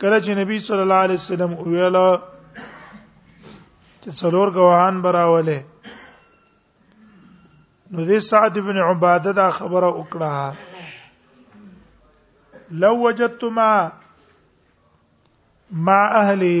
کله چې نبی صلی الله علیه وسلم ویل چې څلور غواهان براوله نو دې سعد ابن عباده دا خبره وکړه لو وجدتما مع اهلي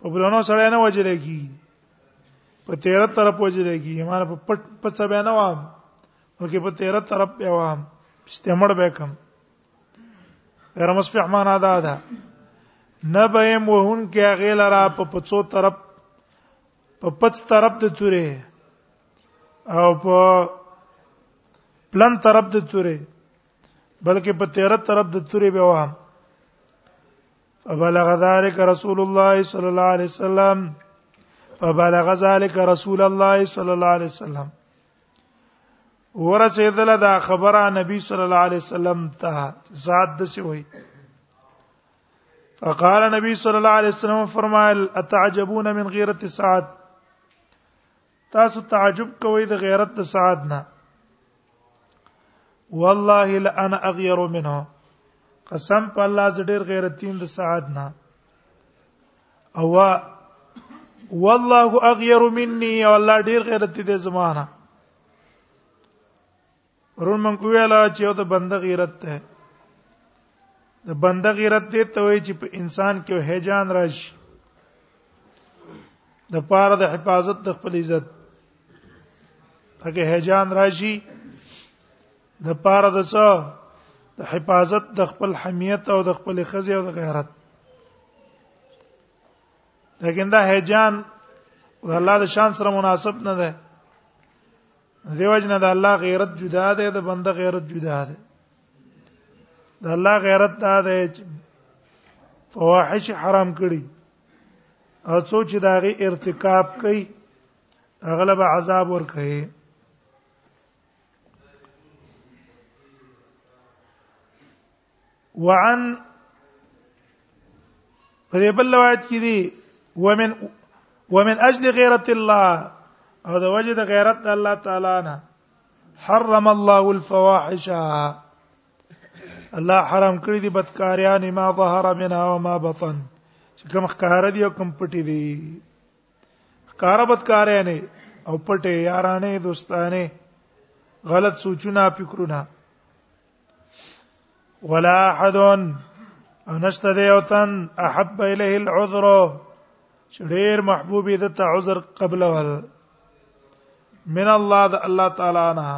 په بلونو سره نه وجل کی په 13 طرف وجل کی ایمان په پټ پڅ بیا نه وام بلکې په 13 طرف بیا وام استعمال به کم رمس په معنا دا ده نه به موهون کې هغه لرا په پڅو طرف په پڅ طرف د توره او په پلن طرف د توره بلکې په 13 طرف د توره به وام فبلغ ذلك رسول الله صلى الله عليه وسلم فبلغ ذلك رسول الله صلى الله عليه وسلم ورسېدله دا خبره نبی صلی الله علیه وسلم ته ذات د سی وای فقال نبی صلی الله علیه وسلم فرمایل اتعجبون من غیرت سعد تاسو تعجب کوئ د غیرت د سعاد نه والله لانا اغیر منه قسم په الله ز ډیر غیرتین د سعاد نه او والله اغیر مني او الله ډیر غیرت دې زمانہ ورون من ویلا چې یو د بنده غیرت ده د بنده غیرت دې ته وایي چې په انسان کې هیجان راشي د پاره د حفاظت د خپل عزت هغه هیجان راشي د پاره د څه د حفاظت د خپل حمیت او د خپل خزي او د غیرت لیکن دا هیجان د الله د شان سره مناسب نه ده دیوژن د الله غیرت جدا ده د بنده غیرت جدا ده د الله غیرت دا ده چې فواحش حرام کړي او څو چې داغه ارتکاب کوي اغلب عذاب ور کوي وعن په دې بل روایت کې دي ومن ومن اجل غیرت الله او د وجه د غیرت الله تعالی نه حرم الله الفواحش الله حرام کړی دي بدکاریان ما ظهر منها وما بطن چې کوم ښکار دي او کوم پټي دي ښکار بدکاریان او پټي یارانه دوستانه غلط سوچونه فکرونه ولا احد انشت دی او تن احب الیه العذر چې ډیر محبوب دي ته عذر قبل ول من الله د الله تعالی نه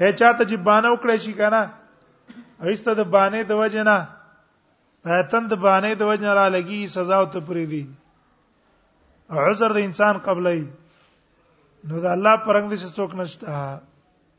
اے چاته چې باندې وکړې شي کنه ایسته د باندې د وجه نه پاتن د باندې د وجه نه را لګي سزا او تپری دي عذر د انسان قبلې نو د الله پرنګ دي څوک نشته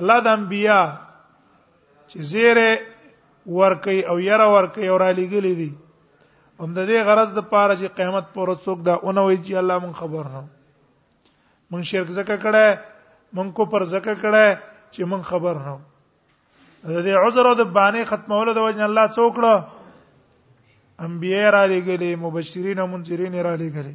الله د انبیا چې زیره ورکی او یره ورکی او را لګلې دي هم د دې غرض د پاره چې قیامت پر څوک دا اون وی چې الله مون خبر نه مون شرک زکه کړه مون کو پر زکه کړه چې مون خبر نه د دې عذر او د باندې ختمولو د وجه الله څوک کړه انبیاء را لګلې مبشرین او منذرین را لګلې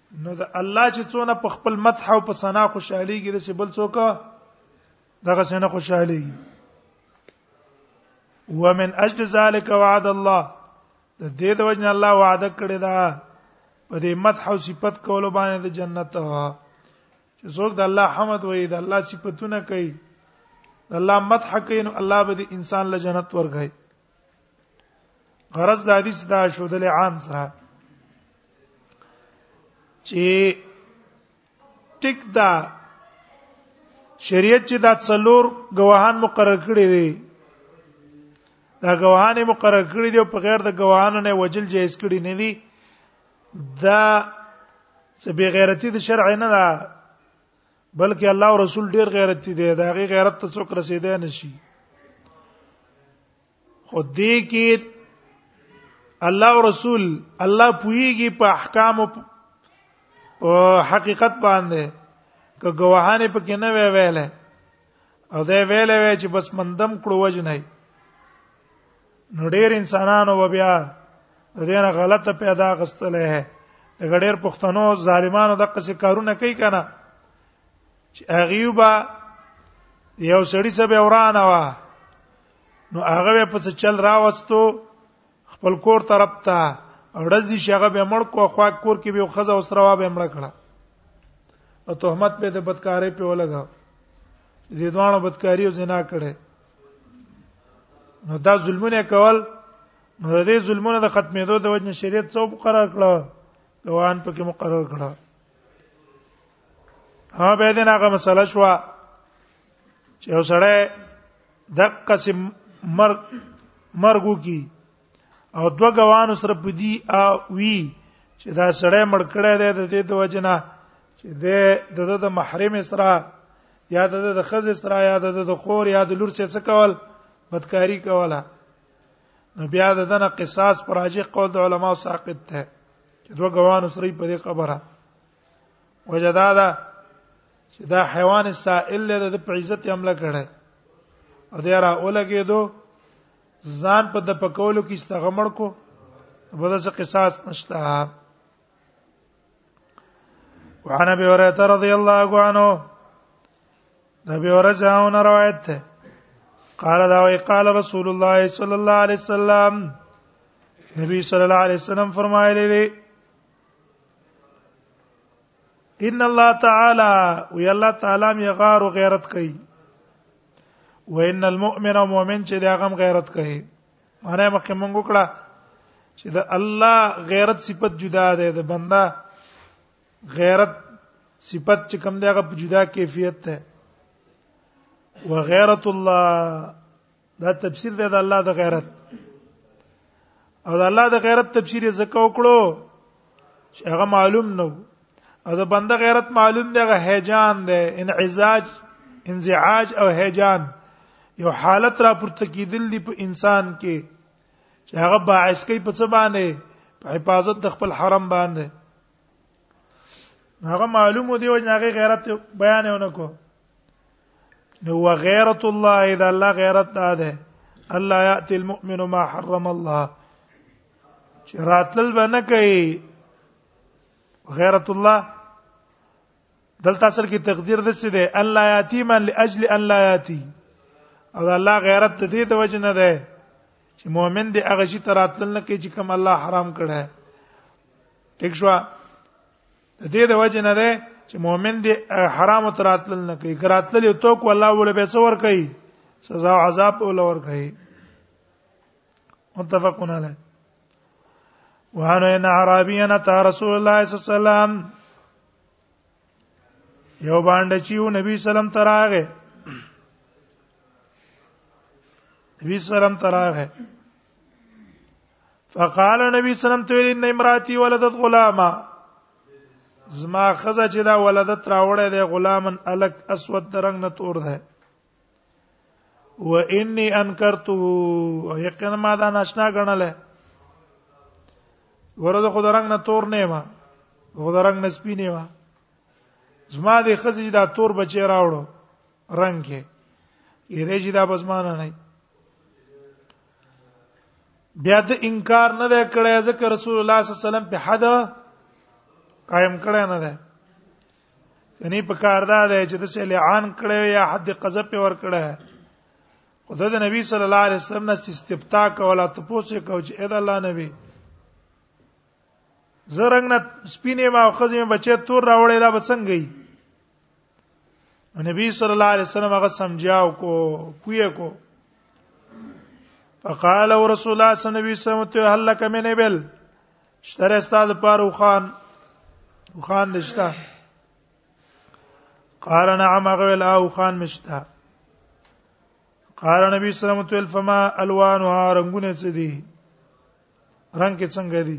نو د الله چې څونه په خپل مدح او په ثنا خوشاليږي د څه بل څوک دغه څنګه خوشاليږي ومن اجل ذلك وعد الله د دې د وجه الله وعده کړی دا په دې مدح او صفت کولو باندې د جنت چې څوک د الله حمد وایي د الله صفاتونه کوي د الله مدح کوي نو الله به د انسان له جنت ورغی غرض د حدیث دا شو د عام سره چې ټیک دا شریعت چې دا څلور گواهان مقرر کړی دی دا گواهان مقرر کړی دی په غیر د گواهانو نه وجل جایز کړی نه دی دا چې بی غیرتی د شرع نه دا بلکې الله او رسول ډیر غیرت دي دا غي غیرت ته څوک رسیدای نشي خو دې کې الله او رسول الله پویږي په احکام او حقیقت باندې که گواهانه پکې نه وی ویله او دا ویل وی چې بس مندم کړو وجنه نو ډیر انسانانو و بیا د دې نه غلطه پیدا غستلې ده د ډیر پښتنو ظالمانو د قصې کارونه کوي کنه چې اغیوبا یو سړی سبه ورانه وا نو هغه په څه چل راوستو خپل کور طرف ته اورځي شغه به مړ کو خو کور کې به خزه او سره به مړ کړه او تهمت به د بدکارۍ په ولګا دې دوانو بدکاری او زنا کړي نو دا ظلمونه کول نو دې ظلمونه د ختمېدو د وجه شریعت څو قرار کړه دوان پکې مقرر کړه ها به دې ناغه مسله شو چې اوسړه دقه سم مرګ مرګو کی او دو غوانو سره پدی او وی چې دا سړی مړ کړی دی د دې د وجنه چې د د د محرم سره یا د د خز سره یا د د خور یا د لور څخه کول بدکاری کوله نو بیا د دنه قصاص پر راجح قول د علماو ساقط ده چې دوه غوانو سره په دې خبره وجدا دا چې دا حیوان سائل له د په عزت حمله کړه او دا را اولګې دو ځان په د پکولو کې استغمړ کو په داسې قصاص نشته وعن ابي هريره رضي الله عنه د ابي هريره روایت ده قال دا وی قال رسول الله صلی الله علیه وسلم نبی صلی الله علیه وسلم فرمایلی دی ان الله تعالی وی الله تعالی می غار او غیرت کوي وان المؤمن او مؤمن چې دا غم غیرت کوي معنی مخکې مونږ وکړه چې دا الله غیرت صفت جدا ده د بندا غیرت صفت چې کوم دی هغه جدا کیفیت ده وغیرت الله دا تفسیر دی د الله د غیرت او د الله د غیرت تفسیر یې زکه وکړو چې هغه معلوم نه او د بنده غیرت معلوم دی هغه هیجان دی انعزاج انزعاج او هیجان یو حالت را پورته کیدل دی په انسان کې چې هغه باعث کوي په څه باندې په حفاظت د خپل حرم باندې هغه معلومه دی او هغه غیرت بیان نه کو نو غیرت الله اذا الله غیرت ده الله یاتی المؤمن ما حرم الله چې راتل باندې کوي غیرت الله دلته اصل کې تقدیر د څه ده الله یاتی من لاجل الله یاتی او الله غیرت ته دې د وجه نه ده چې مؤمن دې هغه شي تراتل نه کوي چې کوم الله حرام کړه ټیک شو د دې د وجه نه ده چې مؤمن دې حرام تراتل نه کوي کراتل یو تو کو الله ولا به څور کوي سزا او عذاب ولا ور کوي متفقون علیه وهانو ان عربینا ته رسول الله صلی الله علیه وسلم یو باندې چې نبی سلام تراغه نبی سلام تراغه فقال نبی صلی الله علیه وسلم ته ان امراتی ولدت غلاما زما خزه چې دا ولدت راوړې ده غلامن الک اسود درنګ نه تور ده و انی انکرته یقینا ما دا ناشنا غنل ورته خو درنګ نه تور نه ما خو درنګ نه سپی نه ما زما دې خزه دا تور بچی راوړو رنگ کې یره چې دا بزمانه نه بیا د انکار نه ده کړی ځکه رسول الله صلی الله علیه وسلم په حد قائم کړی نه ده کني په کار دا ده چې د څه لعان کړی یا حد قذف په ور کړی خدای د نبی صلی الله علیه وسلم نه استفتاء کوله تاسو کو چې اې د الله نبی زرنګ نه سپینه ما خزمه بچی تور راوړی دا بڅنګي نبی صلی الله علیه وسلم هغه سمجاو کو پوی کو فقال رسول الله صلی الله علیه وسلم ته هل لك من ابل شتر استاد پارو خان خان نشتا قال نعم غول او خان مشتا قال نبی صلی الله علیه وسلم فما الوانها رنگونه څه دي رنگ کې څنګه دي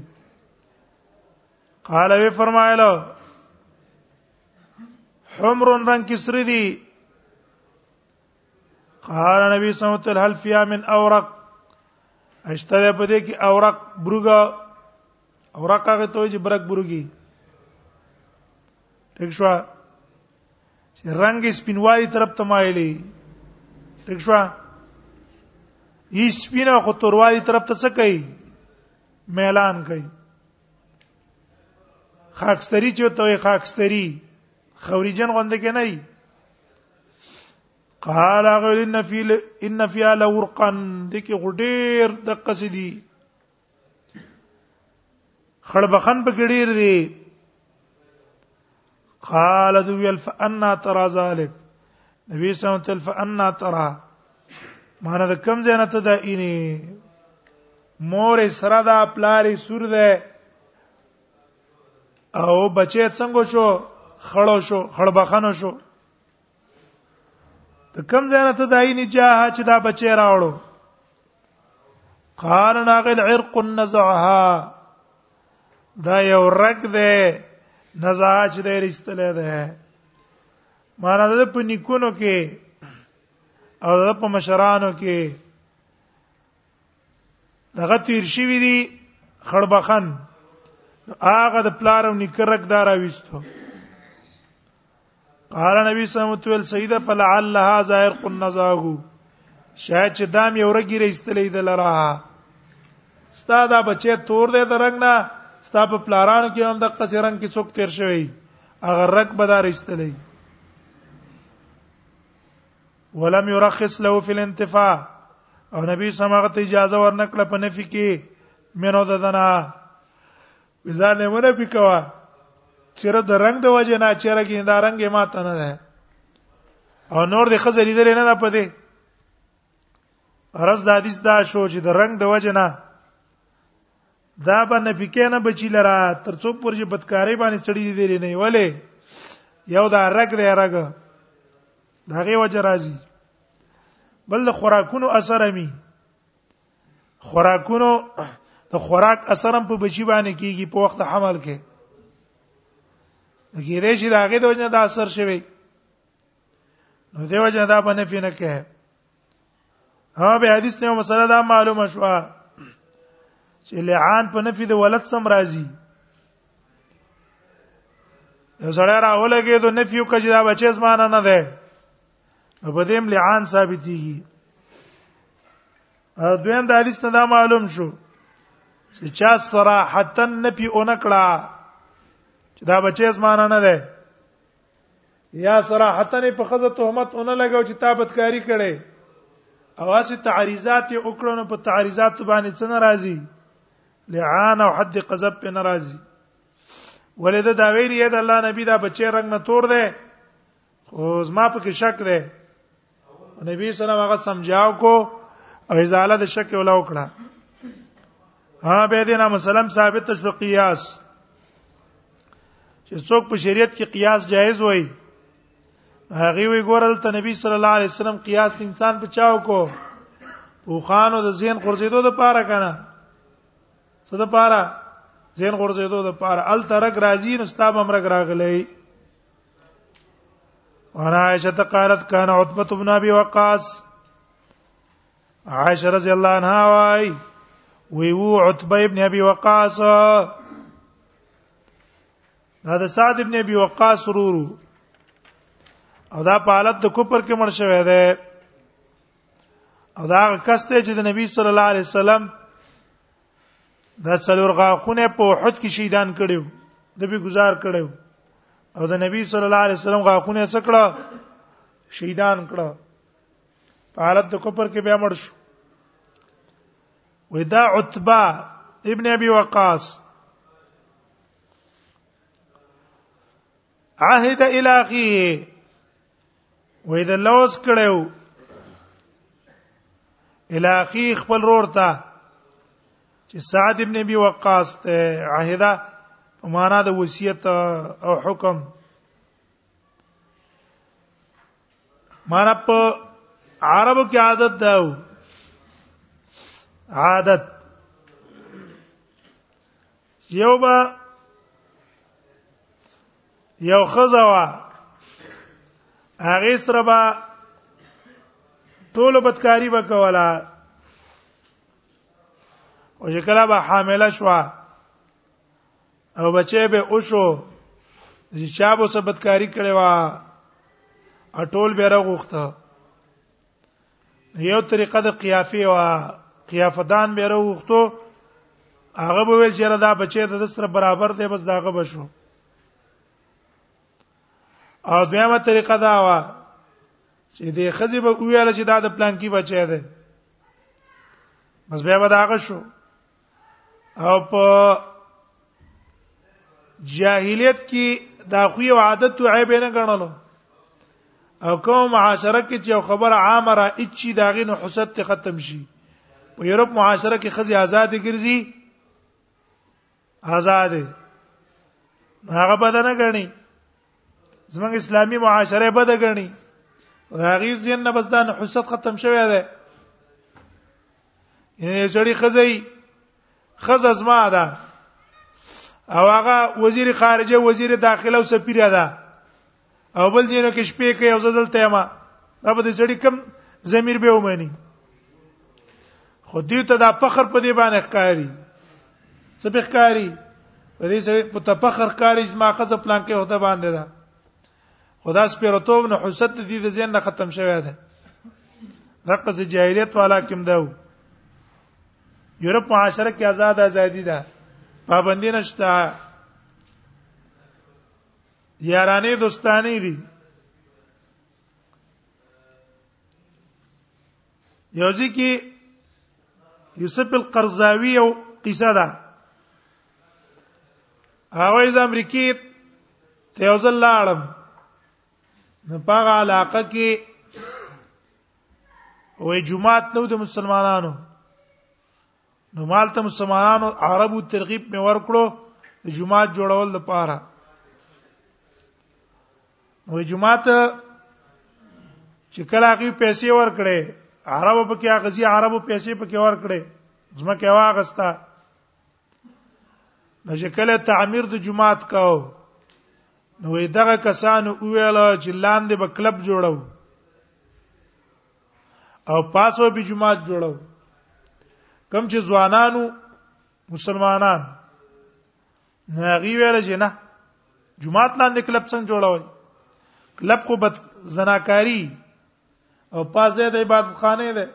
قال وی فرمایله حمر رنگ کې سری دي قال نبی صلی الله علیه وسلم هل فیا من اورق اشتره په دې کې اورق برګه اورق هغه ته چې برګ برګي ټیک شو چې رنگ سپینوالي طرف ته مایلي ټیک شو یې سپینا خو توروالي طرف ته څه کوي میلان کوي خاکستری چې ته خاکستری خوریجن غوند کې نه قال غل ان في ان في لورقا دغه غډیر د قصدي خړبخن په ګډیر دی قال ذو الف ان ترى ذلك نبی صلی الله علیه وسلم فان ترى معنی د کم ځای نه ته دا اینی مور سره دا پلاری سور ده او بچی څنګه شو خړو شو خړبخنو شو ته کوم ځای نه ته دای نه جاه چې دا بچی راوړو قال ناغل عرق نزعها دا یو رګ دی نزع چې دی رښتله ده معنا ده په نیکونو کې او ده په مشرانو کې دغه تیر شوی دی خړبخن هغه د پلار او نکرک دار اويستو قال نبی صلی الله علیه وسلم سیدا فلعل هذا عرق النزاه شاید چې دام یو رګی رېستلې د لرا ستا دا بچي تور دې درنګ نه ستا په پلاران کې هم د قصې رنگ کې څوک تیر شوی اگر رګ بدار رېستلې ولم يرخص له في الانتفاع او نبی سماغه ته اجازه ورنکړه په نفي کې منو ددنه ځان یې ونه پکوا چیرې د رنگ د وجه نه چیرې کې دا رنگ یې ماته نه ده او نور د خزر لیدل نه ده پدې رز د حدیث دا شو چې د رنگ د وجه نه دا به نه پکې نه بچی لرا تر څو پر چې بدکاری باندې چړي دي لري نه ولې یو دا رګ دی رګ دا غي وجه راځي بل د خوراکونو اثر امي خوراکونو د خوراک اثر هم په بچی باندې کیږي په وخت حمل کې لکه دې چې دا غي د وجه دا اثر شوی نو دیو جنا دا باندې فینه کې ها به حدیث نه مسله دا معلومه شو چې لعان په نفي د ولد سم راځي یو سړی راولګي د نفي او کجدا بچي زمانه نه ده په دې هم لعان ثابتيږي او دویم د حدیث نه دا معلوم شو چې چا صراحتا نفي اونکړه چې دا بچي زمانه نه ده یا صراحتا په خزه تهمت اون لګاو چې تابتکاری کړي او اسی تعریزات وکړو په تعریزات باندې څه ناراضي لعان او حد قذب په ناراضي ولید دا ویری د الله نبی دا بچی رنگ نه تور دی خو زما په کې شک دی نبی صلی الله علیه وسلم هغه سمجاو کو او ازاله د شک ولا وکړه ها به دینه مسلم ثابت شو قیاس چې څوک په شریعت کې قیاس جایز وای هغه وی ګورل ته نبی صلی الله علیه وسلم قیاس انسان په چاو کو او خانو د زین قرزیدو د پاره کنه څه د پاره زین قرزیدو د پاره ال ترک راځي نو ستاب امرګ راغلی وانا عائشه قالت كان عتبه بن ابي وقاص عائشه رضی الله عنها وايي وی وو عتبه ابن ابي وقاص دا د سعد ابن ابي وقاص رورو او دا په حالت د کوپر کې مړ شوی دی او دا کس ته چې د نبی صلی الله علیه وسلم دا څلور غاخونه په احد کې شهیدان کړیو د به گزار کړیو او د نبی صلی الله علیه وسلم غاخونه سکړه شهیدان کړه په حالت د کوپر کې بیا مړ شو ودا عتبه ابن ابي وقاص عهد الى اخيه وې د لوز کړو الاخي خپل رور ته چې سعد ابن ابي وقاص ته عهدا په معنا د وصیت او حکم معنا په عربو کې عادت ده عادت یو با یو خزوا هغه سره با ټول بدکاری وکولا او چې کله به حامله شو او بچي به اوشو چې چا به سبتکاری کړي وا اټول به راغوخته یو طریقه د قیافه وا قیافدان به وروختو هغه به ویل چې دا بچی د سره برابر دی بس داغه بشو او دویمه طریقه دا وا چې د خزی به ویل چې دا د پلان کې بچی دی بس بیا به داغه شو او په جاهلیت کې دا خو یو عادت او عیب نه ګڼلو او کوم معاشره کې چې خبره عامه را اچي دا غي نحوست ته ختم شي په یورپ معاشره کې خزي آزاد ګرځي آزاد هغه بدنه غني زمونږ اسلامي معاشره بد غني هغه زین نه بس دا حسد ختم شوی دی یعنی جړی خزی خز از ما ده او هغه وزیر خارجه وزیر داخله او سفیر ده او بل ځینو کې شپې کوي او زدل تېما دا به د جړی کم ضمیر به ومني خو دې ته دا فخر په دې باندې ښکاری څه به ښکاری په دې سره په تفخر ښکاری چې ما خزه پلان کې هوته باندې ده خدا سپیرتوب نه حسد دې د ذهن نه ختم شوی ده دغه ز جاهلیت والا کوم ده یورپ معاشره کې آزاد ازادي ده پابندی نشته یارانه دوستانی دي یو ځکه یوسف القرضاوی او قصه ده هغه از امریکای ته یو ځل لاړم نه پاغه علاقه کې وې جمعات نو د مسلمانانو نو مال ته مسلمانانو عربو ترغیب می ورکړو جمعه جوړول د پاره نو جمعه ته چې کله هغه پیسې ورکړي عربو پکې هغه ځي عربو پیسې پکې ورکړي ځمکه واغستا نو چې کله تعمیر د جمعات کاو نو دغه کسانو ویل چې لاندې به کلب جوړو او پاسو به جماعت جوړو کم چې ځوانانو مسلمانان ناغي ویل چې نه جماعت لاندې کلب څنګه جوړوي کلب خو بد زناکاری او پاسه د عبادت خانه ده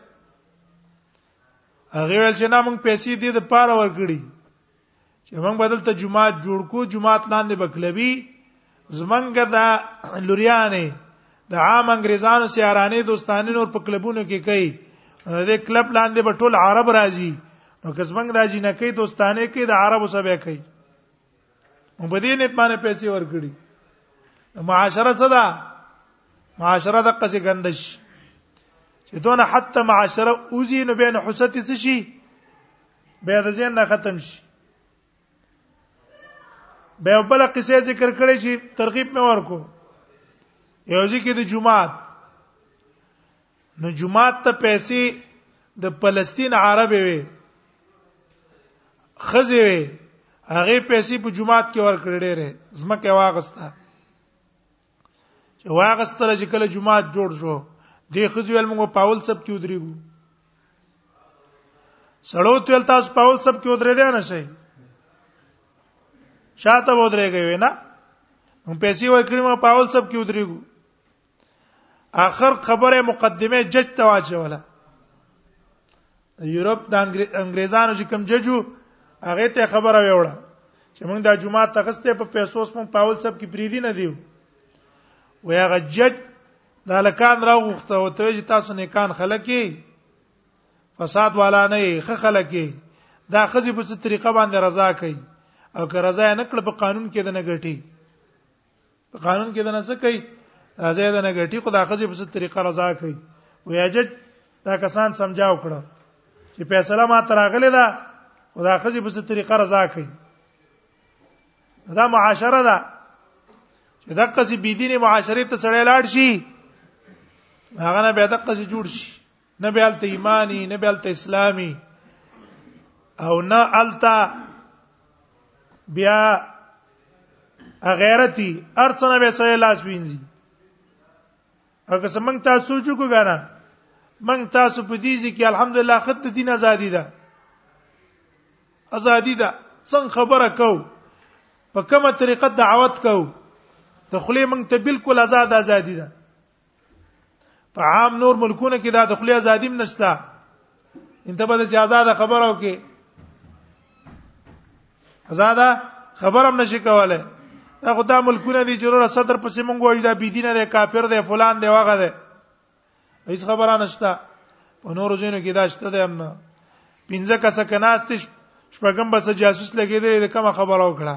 هغه ویل چې نه موږ پیسې دې د پاره ورکړي چې موږ بدل ته جمعات جوړ کو جمعات لاندې بکلوي زمنګ دا لوريانه د عام انګريزانو سيارانه دوستانه نور په کلبونو کې کوي د کلب لاندې به ټول عرب راځي نو که زمنګ دا جنکې دوستانه کې د عربو سره کوي په دې نیت باندې پیسې ورکړي معاشره څه ده معاشره د قصې ګندش چې دونه حتی معاشره اوزي نو بین حستی څه شي بیا د ځین نه ختم شي بیا بل قصه ذکر کړي چې ترغیب مې ورکو یو ځکه د جمعات نو جمعات ته پیسې د فلسطین عرب وي خزه وي هغه پیسې په جمعات کې ورکړې ډېرې زمکه واغسته چې واغستل چې کله جمعه جوړ شو د خځو علم کو پاول سب کې ودرېګو سړو تل تاسو پاول سب کې ودرې دی نه شي شاته ودرېږي وینا هم پیسې ورکړي ما پاول سب کې ودرېګو اخر خبره مقدمه جج تواچوله یورپ د انګریزانو چې کم ججو هغه ته خبره ویوړه چې موږ د جمعه تخسته په پیسو سم پاول سب کې پریدي نه دیو و یا غجج د الکان راغخته او ته چې تاسو نه کان خلکی فساد والا نه خه خلکی دا خزي په څه طریقه باندې رضا کوي او که رضا نه کړ په قانون کې د نه غټي په قانون کې دا نه څه کوي زید نه غټي خو دا خځه په څه طریقه رضا کوي ویاجج دا کسان سمجاو کړه چې فیصله ما تراغله ده او دا خځه په څه طریقه رضا کوي دا معاشره ده چې دا قصې بيدینه معاشره ته سړی لاړ شي هغه نه به دا قصې جوړ شي نه به الته ایمانی نه به الته اسلامي او نه الته بیا غیرتی ارڅنه به سره لاس وینځي هغه سمنګ تاسو چې کو غانا من تاسو په دې ځکه الحمدلله خط دین ازادي ده ازادي ده څنګه خبره کو په کومه طریقه دعوت کو د خلی من ته بالکل آزاد ازادي ده په عام نور ملکونه کې دا د خلی ازادي نشته انته به چې آزاد خبر او کې آزاد خبر هم نشي کولای دا خو دا ملکونه دي چې له صدر پسې مونږ وایو دا بی دینه ده کافر ده فلان دی واغه ده هیڅ خبره نشته په نور ځینو کې دا شته ده هم نه پنځه کسه کناست شپږم بس جاسوس لګیدل د کوم خبره وکړه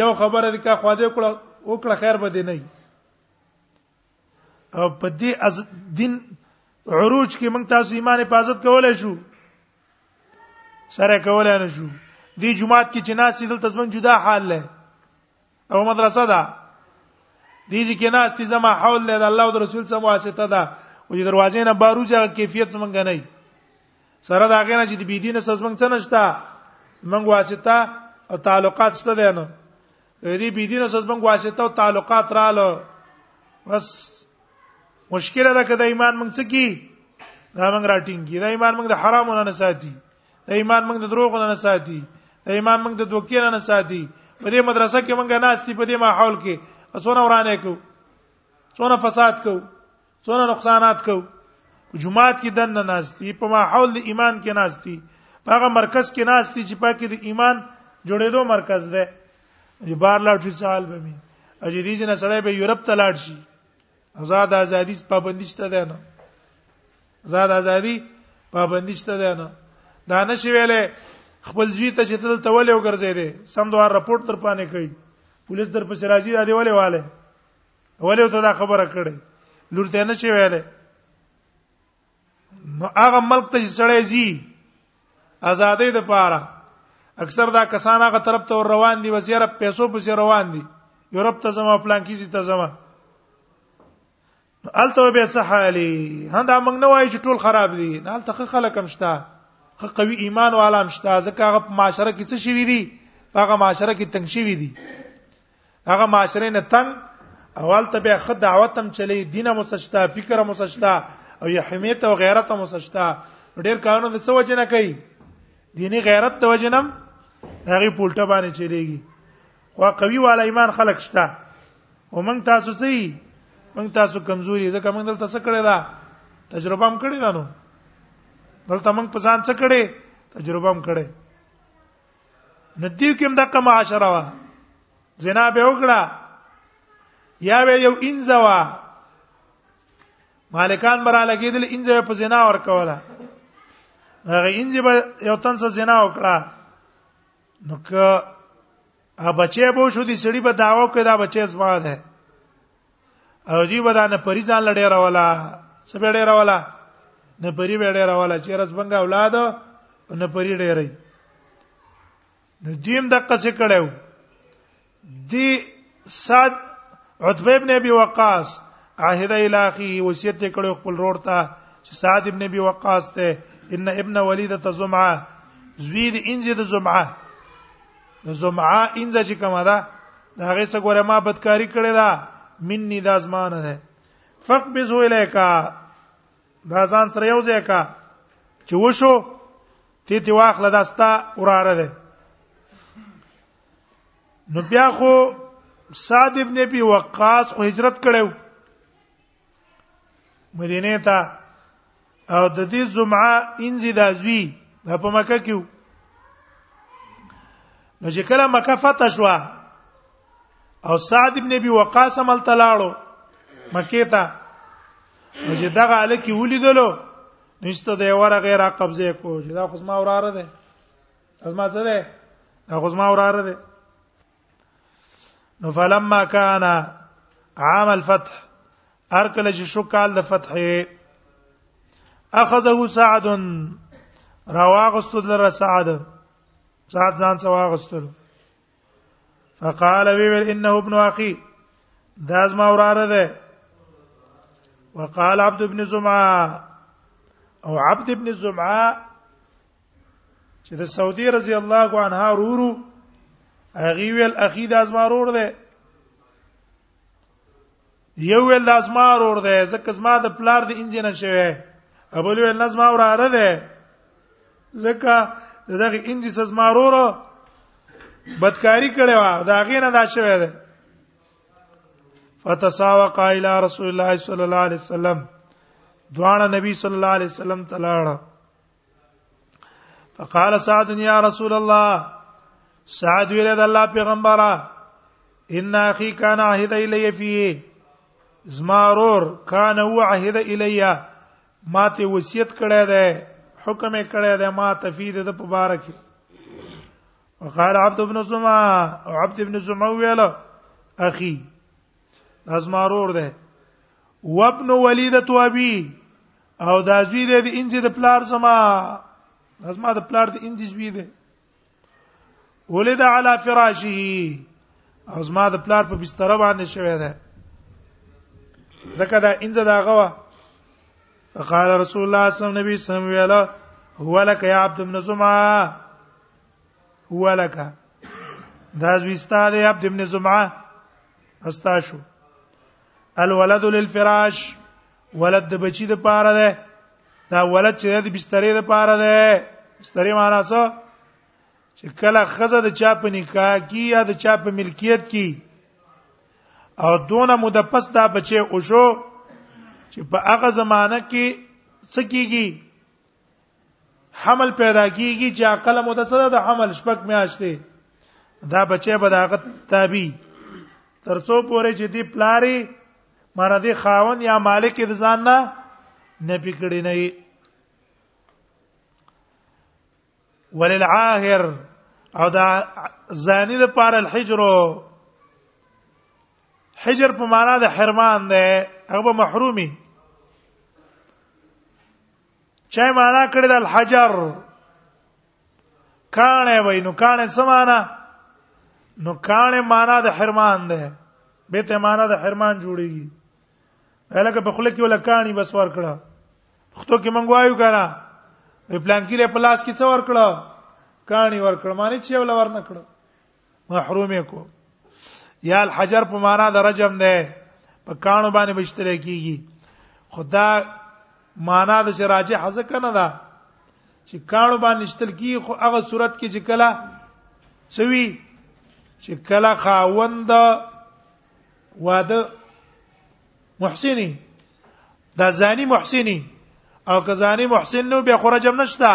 یو خبره د کا خواده وکړه وکړه خیر به دی نه او په دې از دین عروج کې موږ تاسو ایمان په عزت کولای شو سره کولای نه شو دې جمعات کې چې ناس دلته زمون جدا حال له او مدرسه ده دې ځکه ناس ته زما حول له الله او رسول سم واسطه ده او دې دروازې نه بارو ځای کیفیت څنګه نه سره دا غنه چې د بيدینه سزمنګ څه نشتا منګ واسطه او تعلقات ست ده نه دې بی دینه سزمن واسطه او تعلقات رااله بس مشکله ده کده ایمان موږ څه کی دا موږ راټینګي دا ایمان موږ د حرامونو نه ساتي دا ایمان موږ د دروغونو نه ساتي دا ایمان موږ د دوکیانو نه ساتي په دې مدرسه کې موږ ناشتي په دې ماحول کې څونه ورانه کو څونه فساد کو څونه نقصانات کو جمعات کې دنه ناشتي په ماحول د ایمان کې ناشتي هغه مرکز کې ناشتي چې پکې د ایمان جوړېدو مرکز ده یو بار لاړ شي سال به می اجي دې جن سره به یورپ ته لاړ شي آزاد ازادي پابندي شته ده نه آزاد ازادي پابندي شته ده نه دا نشي ویلې خپل ځوی ته چې تل تولې وګرځې دي سم دوه رپورت تر پانه کوي پولیس در پسې راځي دا دی ولې والے ولې ته دا خبره کړې لور ته نه شي ویلې نو هغه ملک ته سړی زی ازادې د پاره اکثر دا کسان هغه طرف ته روان دي وسیره پیسو پسې روان دي یورپ ته زما پلان کیږي ته زما الته به څه حالي هدا موږ نه وایو چې ټول خراب دي نه الته خلک هم شته خو قوي ایمان والا هم شته ځکه هغه معاشره کې څه شي وي دي هغه معاشره کې تنګ شي وي دي هغه معاشره نه تنگ اول ته به خد دعوت هم چلی دینه مسشتا فکر مسشتا او یحمیت او غیرت مسشتا ډیر کارونه د څه وجه نه کوي دینی غیرت د وجه نم هغه پولټه باندې چلیږي خو قوي والا ایمان خلق شتا ومن تاسو سي من تاسو کمزوري ځکه من دلته څه کړی دا تجربه هم کړی دا نو دلته من په ځان څه کړی تجربه هم کړی نو دې کوم دغه معاشره وا زنا به وکړه یا به یو انزوا مالکان برا لګیدل انځه په زنا ور کوله هغه انځه به یو تن سره زنا وکړه نو که ا بچي به شو دي سړي به داوا کوي دا بچي زما ده او دی بدانه پری ځان لړې راولا څه به ډېر راولا نه پری به ډېر راولا چې رس بنګ اولاد نه پری ډېرې نو دیم دقه څه کړو دی صاد عتبه ابن ابي وقاص عهد الى اخيه وصیت کړو خپل رور ته چې صاد ابن ابي وقاص ته ان ابن وليده زمعه زوید انزه د زمعه د زمعه انځ چې کومه ده دا هغه څه ګوره ما بدکاری کړې ده مني دا زمانه ده فقبض الیکا دا ځان سره یو ځای کا چې وشو تی تی واخله داستا وراره ده نو بیا خو سعد ابن ابي وقاص خو هجرت کړو مدینه ته او د دې جمعه انځي د ازوی په مکه کې نو چې کله مکه فتح شو او سعد ابن ابي وقاص مل تلاړو مکه ته نو چې دغه الکی ولیدلو نشته د وره غیر قبضه کو چې دا خو ما وراره ده از ما سره ده دا خو ما وراره ده نو فلما كان عام الفتح ارکل چې شو کال د فتح اخذه سعد رواغست در سعد سعد ځان سواغست فقال وی ویل انه ابن اخي دا زما وراره ده وقال عبد ابن زمعه او عبد ابن زمعه چې د سعودي رضی الله عنها رورو هغه ویل اخی د ازما رور دی یو ویل د ازما رور دی ځکه زما د پلار د انجن شوی ابل ویل نظما وراره دی ځکه دغه انجن زما رور بدکاری کړي وا دا غینه دا شوی دی فتساوق الى رسول الله صلی الله علیه وسلم دواړه نبی صلی الله علیه وسلم تلاړه فقال سعد يا رسول الله سعد ویل د الله پیغمبره ان اخي كان عهد الي فيه زمارور كان هو عهد الي ما ته وصیت کړی دی حکم یې کړی دی ما تفید د په بار کې وقال عبد بن زما او عبد بن زما ویل اخي ازمارور ده وابن وليده ابي او دا زوی دی د انځي د پلار زما زما د پلار د انځي زوی دی ولید علی فراشه او زما د پلار په بستر باندې شوی دی زکه دا انځه دا غوا فقال رسول الله صلی الله علیه وسلم ویلا هو لك يا عبد بن زمعه هو لك دا زویستا دی عبد بن زمعه استاشو الولد للفراش ولد د بچی د پاره ده دا ولد چې د بسترې د پاره ده بسترې معنا څه چې کله خزه د چا په نکاح کې یا د چا په ملکیت کې او دونه مده پس دا بچي او شو چې په هغه زمانہ کې څه کیږي حمل پیدا کیږي چې عقل مو د څه د حمل شپږ میاشتې دا بچي به داغه تابع ترڅو پورې چې دی پلاری مر دې خاون یا مالک د ځان نه نه پکړې نه وللعاهر او دا زانی د پار الحجر حجر په معنا د حرمان ده هغه محرومي چا معنا کړی د الحجر کانه وای نو کانه څه معنا نو کانه معنا د حرمان ده به ته معنا د حرمان جوړیږي الکه په خله کې ولکانی بس ور کړه پښتو کې مونږ وایو کنه په پلان کې له پلاس کې څور کړه کانی ور کړه معنی چې ول ور نه کړه محروم کو یا الحجر په معنا د رجم ده په کانو باندې بشتره کیږي خدا معنا د شراجه حزه کنه ده چې کانو باندې شتل کی خو هغه صورت کې چې کلا سوي چې کلا خاوند واده محسنی دا زانی محسنی او که زانی محسن نو بیا خرجم نشتا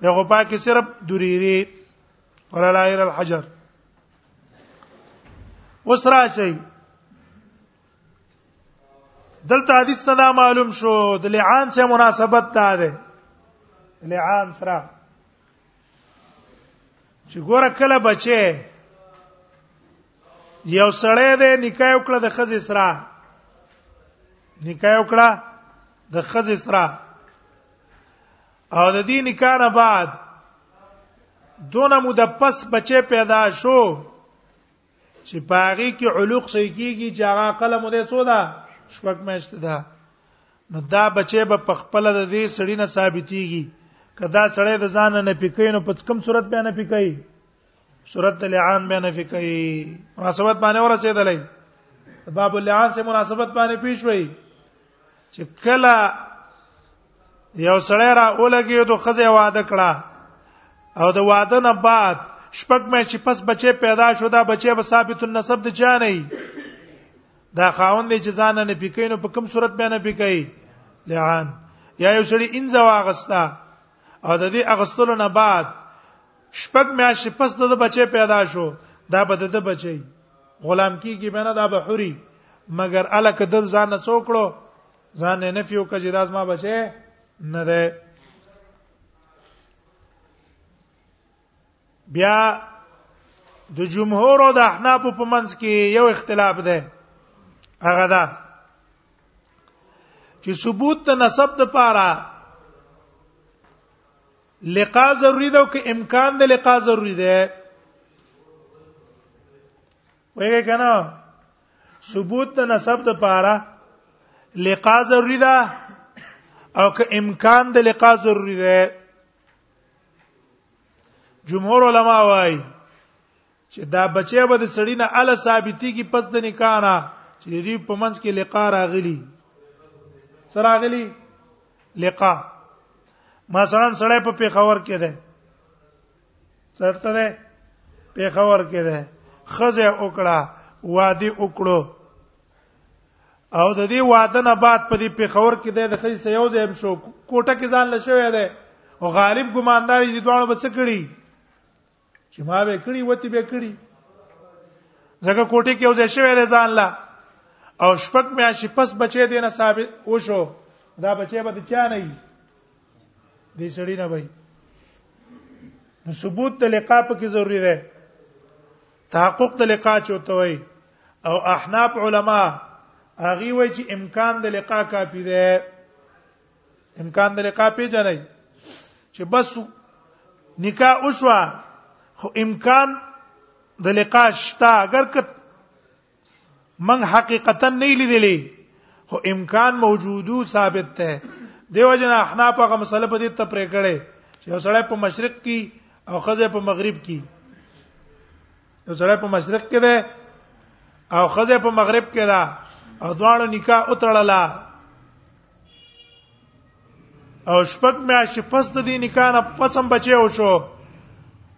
بیا خو پاکه صرف دوریری ولا لا الى الحجر وسرا شي دلته حدیث ته دا معلوم شو د لعان سره مناسبت تا ده لعان سره چې ګوره کله بچي یو سړی دی نکاح وکړه د خزې سره نکاح وکړه د خزې سره او د دې نکاح نه بعد دونه مو د پس بچي پیدا شو چې پاغي کې علوق صحیح کیږي چې هغه قلم دې څو ده شپږ میاشتې ده نو دا بچي به په خپل د دې سړی نه ثابتيږي کدا سړی د ځان نه پکې نو په کوم صورت به نه پکې سورۃ اللعان بیا نفي کوي مناسبت باندې ورسېدلې باب اللعان سره مناسبت باندې پیښ وای چې کله یو سړی را اولګي د خزه واده کړه او د واده نه بعد شپږ مې چې پس بچي پیدا شو دا بچي به ثابت النسب د چا نه دا خاوند دې چې ځان نه پکې نو په کوم صورت به نه پکې لعان یا یو سړی انځه واغستا او د دې اغستلو نه بعد شپږ میاشتې پس د بچي پیدا شو دا به د بچي غلام کیږي بنه دا به حوري مګر الک دل ځان نه څوکړو ځان نه نفیو کجې داس ما بچي نه ده بیا د جمهور او د احناف په منځ کې یو اختلاف ده هغه ده چې ثبوت ته نسب د پاره لقاء ضروری ده او که امکان د لقاء ضروری ده وایي کنه ثبوت د نسب د پاره لقاء ضروری ده او که امکان د لقاء ضروری ده جمهور علما وايي چې دا بچي به د سړی نه ال ثابتي کی پس د نکاح نه چې دې په منځ کې لقاء راغلی سره راغلی لقاء مثلا سړی په پیښور کې ده سرته ده پیښور کې ده خزه وکړه وادي وکړو او د دې واده نه بعد په دې پیښور کې د خې سيو زم شو کوټه کې ځان لشوې ده او غالب ګماندار دي دوه بس کړی چې ما به کړی وتی به کړی زګه کوټه کې اوځې شوی دی ځان لا او شپک مې شي پس بچې دینه ثابت وشو دا بچې به چا نه وي دې سړی نه وي نو ثبوت د لقاء په کې ضروری ده تحقق د لقاء چوته وي او احناف علما هغه وایي چې امکان د لقاء کافی ده امکان د لقاء پیژنې چې بس نکاح وشوه خو امکان د لقاء شته اگر که من حقیقتا نه لیدلې خو امکان موجودو ثابت ده دیو جن احناف هغه مسله په دې تپرې کړي چې وسړی په مشرق کې او خزه په مغرب کې یو سره په مشرق کې ده او خزه په مغرب کې ده او دواړو نکاح اتړلا او شپږ میاشتې پس د دې نکاح نه پسم بچي او شو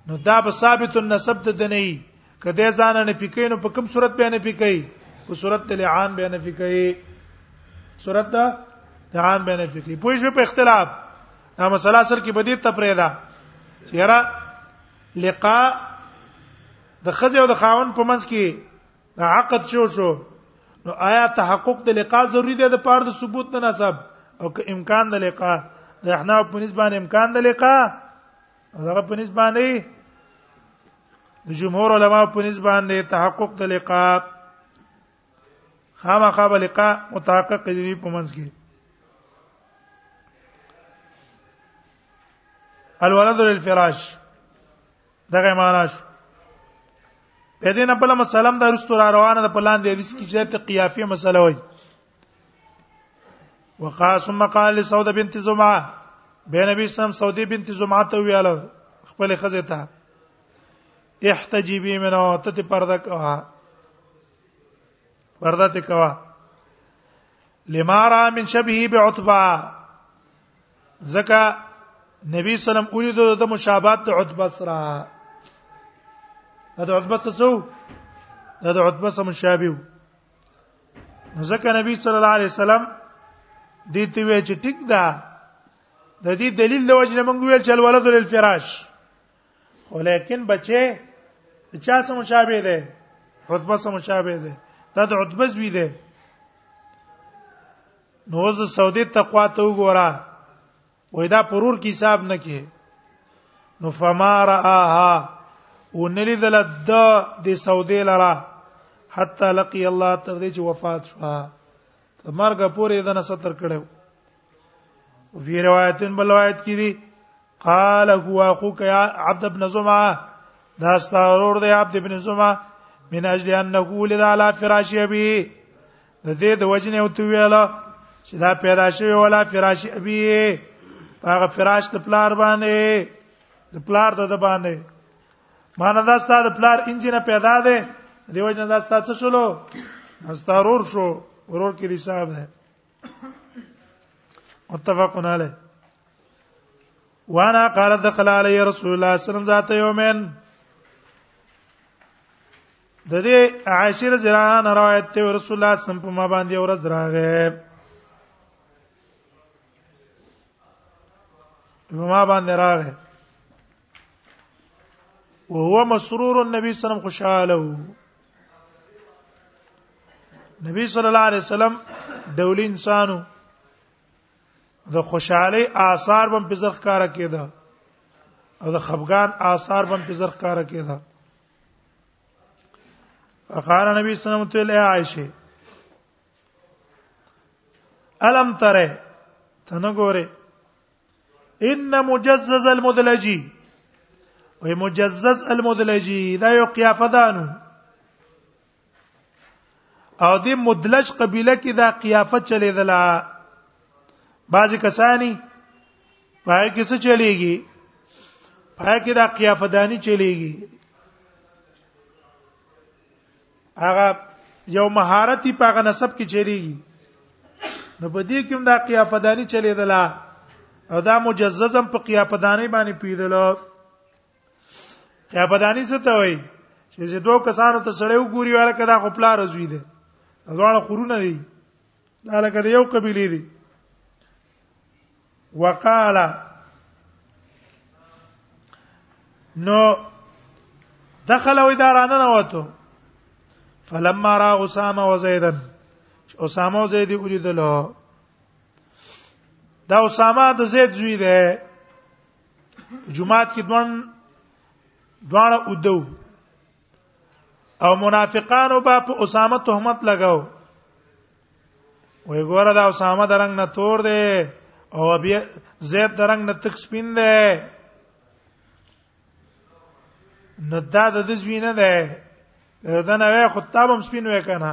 نو دا به ثابت النسب د دني کده ځان نه پکې نو په کوم صورت به نه پکې په صورت د لعان به نه پکې صورت دا لعان به نه پکې پوه شو په اختلاف دا مسله سر کې بدی تفریه ده چیرې لقاء د خزه او د خاون په منځ کې دا عقد شو شو نو آیا تحقق د لقاء ضروری دی د پاره د ثبوت نه نسب او که امکان د لقاء د احنا په نسبت امکان د لقاء هغه په نسبت باندې د جمهور علما په نسبت باندې تحقق د لقاء خامخا به لقاء متحقق دی په منځ کې الولد للفراش دغه معنا شو په دې نه بل مسلم د رستو را روانه د پلان دی حدیث کې چې ته قیافه مسله وای وقاس مقال لسوده بنت زمعه به نبی سم سودی بنت زمعه ته ویاله خپل خزه ته احتجبی منو ته ته پرده کوا پرده ته کوا لما را من شبهه بعتبه ځکه نبی سلام اولید د مشابهت د عتبه سره د عتبه سره څو د عتبه سره مشابه نو ځکه نبی صلی الله علیه وسلم دې ته وی چې ټیک ده د دې دلیل د وجه موږ ویل چې الولد للفراش ولیکن بچي چا سره مشابه ده عتبه سره مشابه ده دا د عتبه زوی ده نو اوس د سعودي تقوا ته وګوره وای دا پرور کې حساب نه کې نو فما راها ونلی دل د د سعودي لرا حتا لقي الله تر دې چې وفات شو تر مرګ پورې دنه ستر کړو وفي روایتن بل روایت کې دي قال هو اخوك يا عبد بن زمعه دا ستاورور دی عبد بن زمعه من اجل انه ولد على فراش ابي د دې د وجنه او تو ویاله چې دا پیدا شوی ولا فراش ابي هغه فراش د پلار باندې د پلار د د باندې مانه دا ستاسو د پلار انجینه پیدا ده دی وجنه دا ستاسو شلو استارور شو ورور کې حساب ده متفقون علیه وانا قال دخل علی رسول الله صلی الله علیه وسلم ذات یومین د دې عائشه رضی الله عنها روایت ته رسول الله صم په ما باندې ورځ راغې په ما باندې راغې وهو مسرور النبي صلی الله علیه وسلم خوشاله نبی صلی الله علیه وسلم ډول انسانو د خوشحالي آثار بم په زرخ کار کېده او د خفقان آثار بم په زرخ کار کېده فقال نبی صلی الله علیه وسلم له عائشه الم تره تنه ګوره ان مجزز المدلجی وهي مجزز المدلجي دا یو قیافدانو او د مدلج قبيله کې دا قیافه چلیدله بعضی کسانی پای کې څه چلیږي پای کې دا قیافه دانی چلیږي هغه یو مهارتي پاغه نسب کې چلیږي نو په دې کې هم دا قیافه دانی چلیدله او دا مجززم په قیافه دانی باندې پیدله یا بدانی څه ته وای چې دوه کسانو ته سړیو ګوري واله کدا خو پلا رزوی دي ځوان خورونه دي دا لکه یو قبيله دي وقال نو دخل وې دارانه نه وته فلما را اسامه وزيدا اسامه زيد وجدله دا اسامه د زید زوی دی جمعات کې دوان دواړه ودو او منافقانو با په اسامه تهمت لگاو وای ګوره دا اسامه درنګ نه تور دی او بیا زید درنګ نه تک سپین دی نو دا د دې زوینه ده دا نه وای خطاب هم سپین وای کنه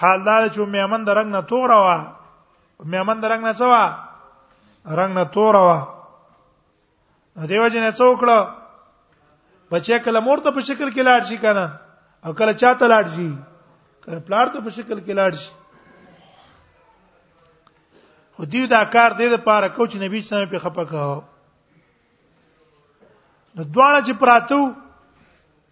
حال دا چې مېمن درنګ نه تور وا میمن درنګ نه سوا رنگ نه تور وا دیو جن څوکړه بچی کله مور ته په شکل کې لاړ شي کنه او کله چاته لاړ شي کله پلار ته په شکل کې لاړ شي خو دیو دا کار دې د پاره کوچ نبی سم په خپه کاو نو دواړه چې پراتو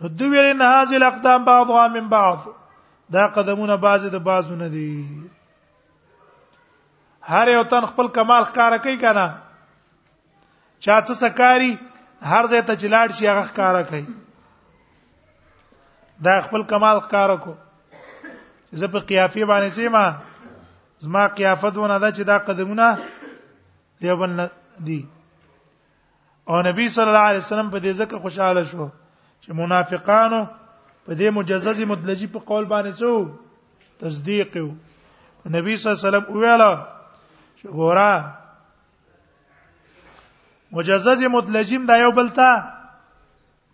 نو دوی ویل ان هاذ الاقدام بعضها من بعض دا قدمونه بعضی د بعضو نه دي هر یو تن خپل کمال ښکارا کوي کنه چا څه سکاري هر ځای ته چلاړ شي هغه ښکارا کوي دا خپل کمال ښکارا کو زه په قیافه باندې سیما زما قیافت ونه دا چې دا قدمونه دیوبل دي او نبی صلی الله علیه وسلم په دې ځکه خوشاله شو چې منافقانو په دې مجزز مدلجی په قول باندې څو تصدیق یو نبی صلی الله علیه وسلم ویلا چې ګورا مجزز مدلجیم دا یو بلتا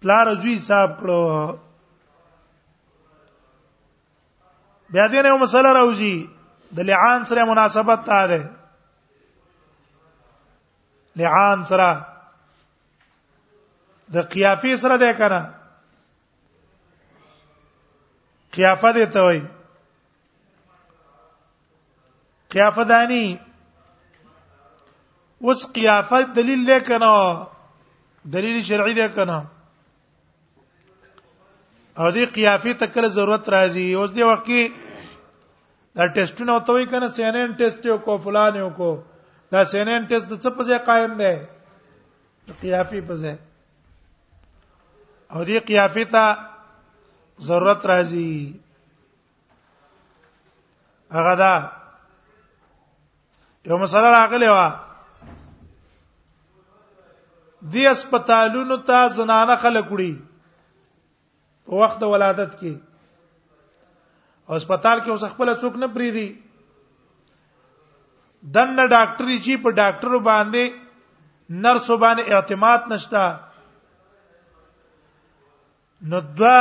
پلار زوی حساب کړو بیا دې نه مسله راوځي د لعان سره مناسبت تا ده لعان سره د قیافه سره ده کنه قیافه دې ته وای قیافه دانی اوس قیافه دلیل لیکنه دلیل شرعي لیکنه او دې قیافه ته کله ضرورت راځي اوس دې وخت کې دا ټیسټونه او توي کنه سي ان ان ټیسټ یو کو فلان یو کو دا سي ان ان ټیسټ د څه په ځای قائم دی قیافه په ځای او دې قیافه ته ضرورت راځي هغه دا یو مسله راغلی و دی هسپتالونو ته زنانه خلک وړي په وخت د ولادت کې او هسپتال کې اوس خپل څوک نه پریدي دنه ډاکټر چې په ډاکټر باندې نرس باندې اعتماد نشتا نو دوا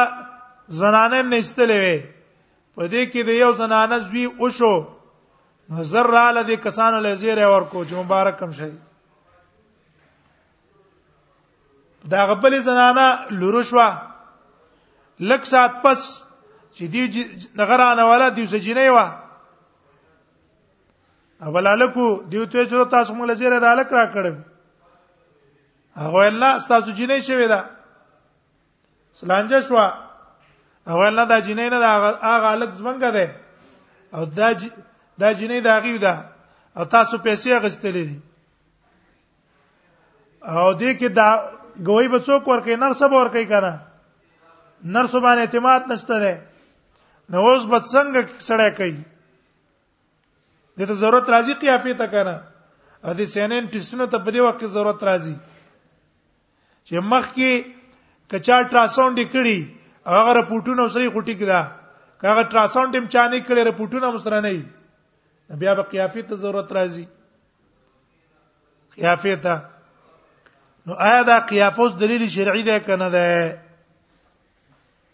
زنانه نشتلې وي په دې کې د یو زنانه زوی او شو نو زر را لدی کسانو له زیره ورکو چې مبارک کم شي دا غبل زنانه لورو شو لک سات پس چې دی نغرانه والا دی سجینې و اولالکو دیو ته چر تاسو موږ لزیره دالک را کړم هغه الله تاسو جنې شوی دا سلانجه شو هغه الله دا جنې نه دا هغه الک زمنګ ده او دا ج... دا جنې دا غیو ده او تاسو پیسې غستلې دي او دې کې دا ګوي به څوک ورکې نر سب ورکې کنه نر سبحان اعتماد نشته ده نو اوس به څنګه سړی کوي دته ضرورت راځي قیافه ته کنه ا دې سینن ټیسټونو ته په دې وخت کې ضرورت راځي چې مخ کې کچا ټراساوند کړي هغه رپورټونه سره خټي کړه هغه ټراساوند هم چانه کړي رپورټونه مسره نه بیا به قیافه ته ضرورت راځي قیافه ته نو آیا دا قیافوس دلیل شرعي ده کنه ده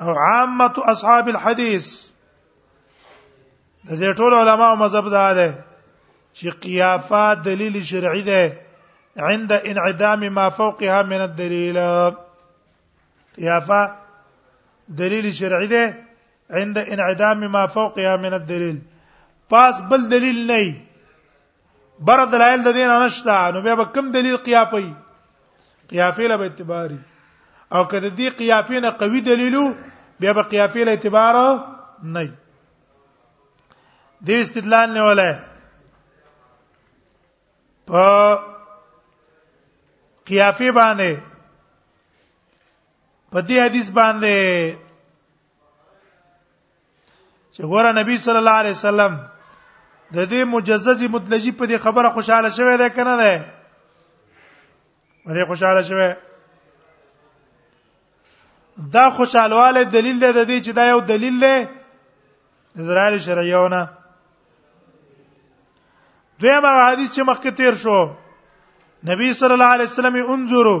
او عامه اصحاب الحديث د دې ټول علما او مذهب دا ده چې قیافه دلیل شرعي ده عند انعدام ما فوقها من الدليل قیافه دلیل شرعي ده عند انعدام ما فوقها من الدليل پاس بل دلیل نه بر دلایل د دین نشته نو بیا به کم دلیل قیافي قیافي له اعتباري او کله دې قیافي نه قوي دلیلو بیا به قیافي له اعتبار نه دې استدلال نه ولا په قیافي باندې په دې حدیث باندې چې ګوره نبی صلی الله علیه وسلم د دې مجززي متلجی په دې خبره خوشاله شوه ده کنه ده دې خوشاله شوه دا خوشالواله دلیل دی د دې چې دا یو دلیل دی اسرائیل شرعیونه دویمه حدیث چې مخکې تیر شو نبی صلی الله علیه وسلم انظروا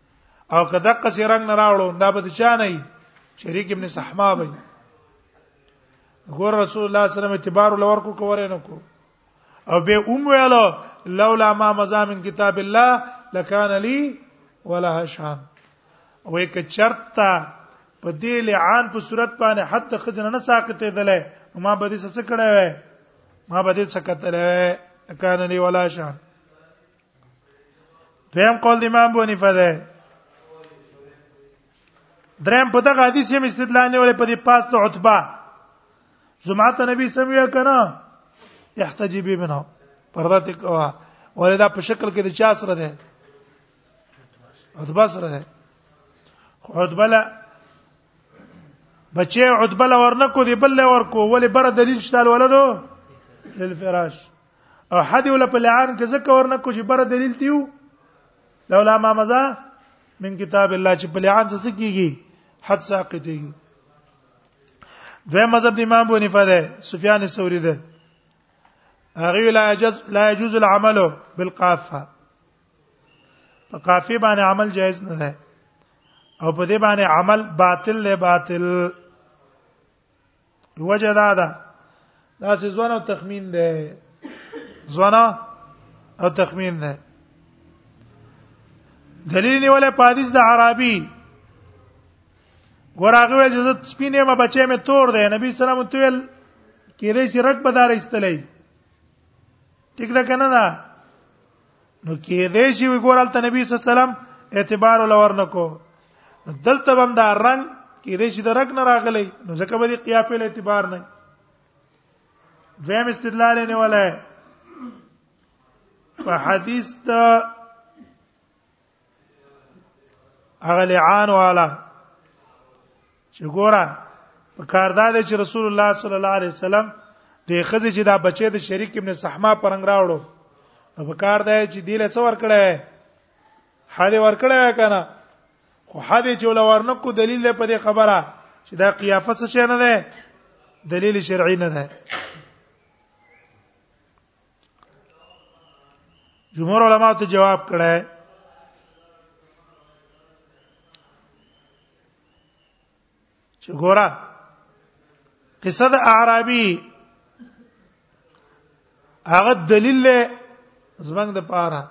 او که دقه سي رنگ نه راوړو دا به چا نه شریک ابن صحما وي ګور رسول الله صلی الله علیه وسلم اعتبار لور کو کوره نه کو او به ام ویلو لولا ما مزامن کتاب الله لکان لی ولا شان وې ک چرتا په دې لعان په صورت باندې حتی خزنه نه ساقته دله ما به دې څه کړه وې ما به دې څه کتلې کان لی ولا شان دویم قول امام بونی فده دریم په دغه حدیث هم استدلال نه ولې په دې پاس ته عتبه جمعه ته نبی سم یې کنه احتجی به منه پرده ته کوا ولدا په شکل کې د چا سره ده عتبه سره ده عتبه لا بچي عتبه لا ورنکو دی بل ورکو ولې بر دلیل شته ولدو للفراش او حد ولا په لعان کې ځکه ورنه کو چې بر دلیل دیو لولا ما مزا من کتاب الله چې په لعان څه کیږي حد ساقط دی دوی مذهب د امام بونی فده سفیان الثوری ده هغه لا يجوز لا يجوز العمل بالقافه په قافیه باندې عمل جایز نه ده او په دې باندې عمل باطل له باطل وجه دا ده دا څه ځوان او تخمین ده ځوان او تخمین ده دلیل نیولې په حدیث د عربي ګوراغه ویل چې سپینه ما بچې مې تور ده نبی سلام الله علیه وسلم کېدې چې رټ بدار ایستلې ټیک ده کنه دا نو کې دې شي وګورل ته نبی صلی الله علیه وسلم اعتبار لور نکو دلته بم دا رنگ کې دې شي د رنگ نه راغلی نو ځکه به دې قیا په اعتبار نه دویم استدلال نه ولا په حدیث ته هغه لعان والا چې ګوره په کار دا دی چې رسول الله صلی الله علیه وسلم د خزې چې دا بچي د شریک ابن صحما پرنګ راوړو نو په کار دی چې دی له څو ور کړه حد ور کړه کنه خو حد چې ول ورنکو دلیل په دې خبره چې دا قیافه څه نه ده دلیل شرعي نه ده جمهور علما ته جواب کړه چې ګوره قصه د اعرابي هغه دلیل له زمنګ د پاره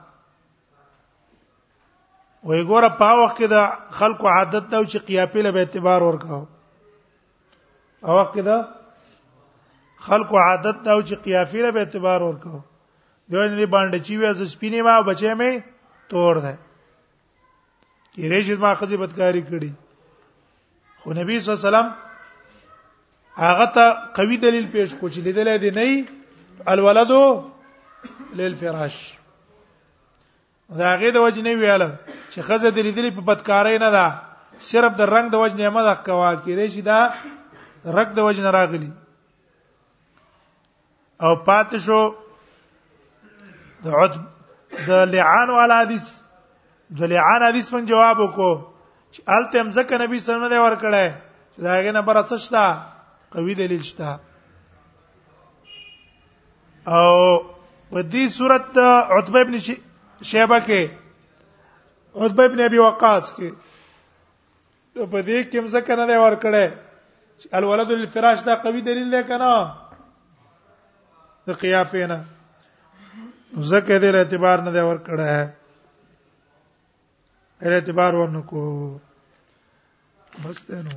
وې ګوره په وخت کې د خلکو عادت دا چې قیاپې له اعتبار ورکاو او وخت کې دا خلکو عادت دا و چې قیافې له اعتبار ورکو دوی نه باندې چې وې از سپینې ما بچې مې تور ده کې رېشت ما خزي بدکاری کړي خو نبی صلی الله علیه وسلم هغه ته قوي دلیل پیش کو چې لیدل دي نه الولدو للفراش دا غي د وجنې ویل چې خزه د لیدلې په بدکارۍ نه ده صرف د رنگ د وجنې ما د کوا کېږي چې دا رنگ د وجنې راغلی او پات شو د عد د لعان وال حدیث د لعان حدیث من جواب وکړو چې الته هم ځکه نبی صلی الله علیه وسلم ور کړه دا غي نه برڅشتا قوی دلیل شته او په دې صورت عتبه ابن شیبه کې عتبه ابن ابي وقاص کې په دې کې مزکه نه دی ور کړی الولد للفراش دا قوي دلیل دی کنه د قیافه نه زکه دې اعتبار نه دی ور کړه اعتبار ورنکو بس ته نو